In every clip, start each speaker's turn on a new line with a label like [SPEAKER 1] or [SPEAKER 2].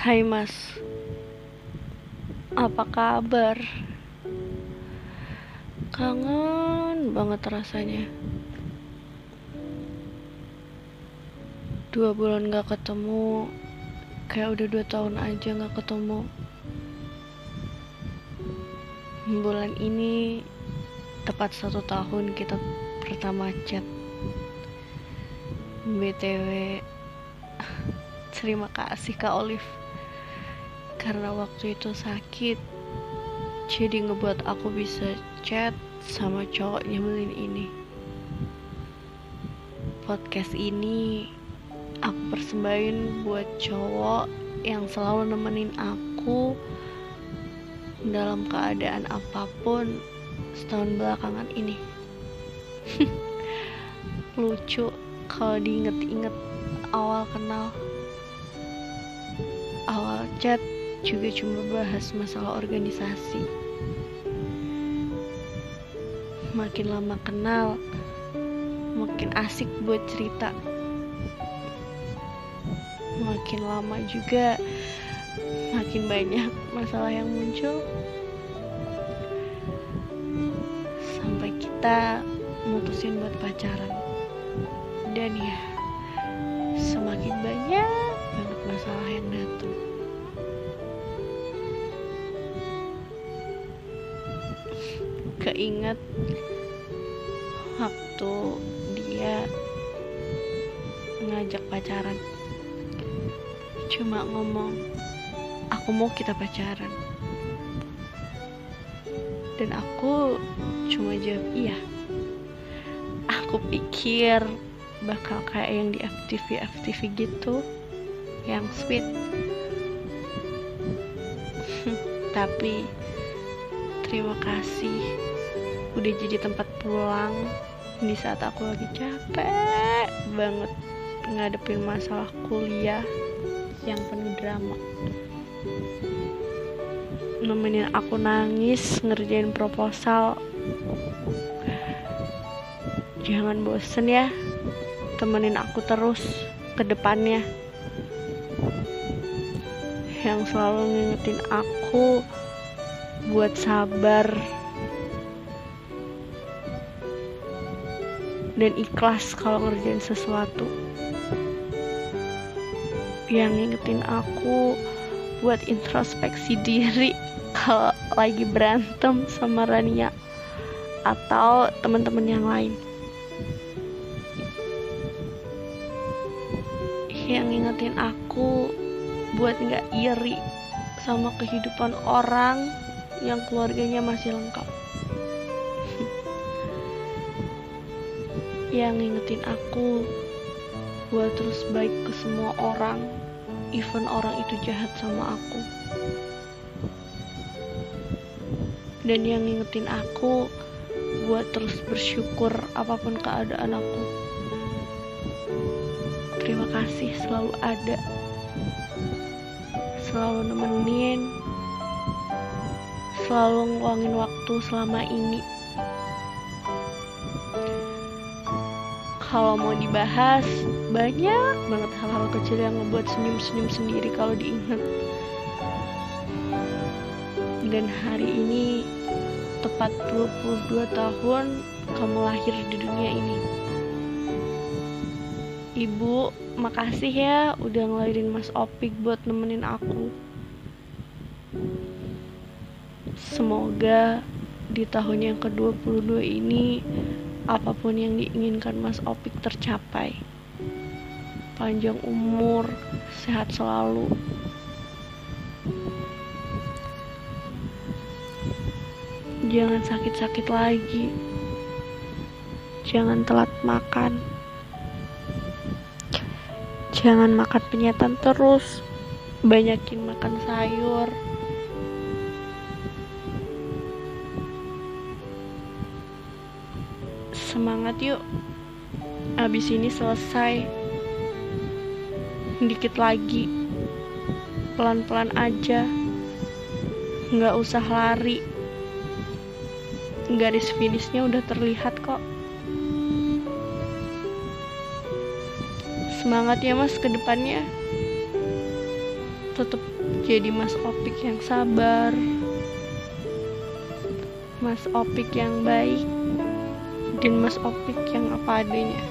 [SPEAKER 1] Hai mas. Apa kabar? Kangen banget rasanya. Dua bulan gak ketemu Kayak udah dua tahun aja gak ketemu. Bulan ini Tepat satu tahun kita pertama chat. BTW Terima kasih Kak Olive Karena waktu itu sakit Jadi ngebuat aku bisa chat sama cowok nyebelin ini. Podcast ini Aku persembahin buat cowok yang selalu nemenin aku Dalam keadaan apa pun setahun belakangan ini. Lucu kalau diinget-inget awal kenal awal chat juga cuma bahas masalah organisasi. Makin lama kenal, makin asik buat cerita. Makin lama juga, makin banyak masalah yang muncul. Sampai kita mutusin buat pacaran. Dan ya, semakin banyak Keinget waktu dia ngajak pacaran. Cuma ngomong, aku mau kita pacaran. Dan aku cuma jawab iya. Aku pikir bakal kayak yang di FTV FTV gitu yang sweet tapi terima kasih udah jadi tempat pulang di saat aku lagi capek banget ngadepin masalah kuliah yang penuh drama. Nemenin aku nangis ngerjain proposal. Jangan bosen ya temenin aku terus ke depannya. Yang selalu ngingetin aku buat sabar dan ikhlas kalau ngerjain sesuatu yang ngingetin aku buat introspeksi diri kalau lagi berantem sama Rania atau teman-teman yang lain yang ngingetin aku buat nggak iri sama kehidupan orang yang keluarganya masih lengkap. Yang ngingetin aku buat terus baik ke semua orang, even orang itu jahat sama aku. Dan yang ngingetin aku buat terus bersyukur apa pun keadaan aku. Terima kasih selalu ada. Selalu nemenin. Selalu ngeluangin waktu selama ini kalau mau dibahas banyak banget hal-hal kecil yang ngebuat senyum-senyum sendiri kalau diingat dan hari ini tepat 22 tahun kamu lahir di dunia ini Ibu, makasih ya udah ngelahirin Mas Opik buat nemenin aku. Semoga di tahun yang ke-22 ini apa pun yang diinginkan Mas Opik tercapai. Panjang umur, sehat selalu. Jangan sakit-sakit lagi. Jangan telat makan. Jangan makan penyetan terus. Banyakin makan sayur. Semangat yuk. Abis ini selesai. Dikit lagi. Pelan-pelan aja. Nggak usah lari. Garis finishnya udah terlihat kok. Semangat ya mas ke depannya. tetap jadi Mas Opik yang sabar Mas Opik yang baik dan Mas Opik yang apa adanya.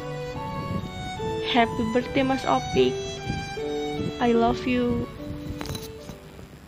[SPEAKER 1] Happy birthday Mas Opik. I love you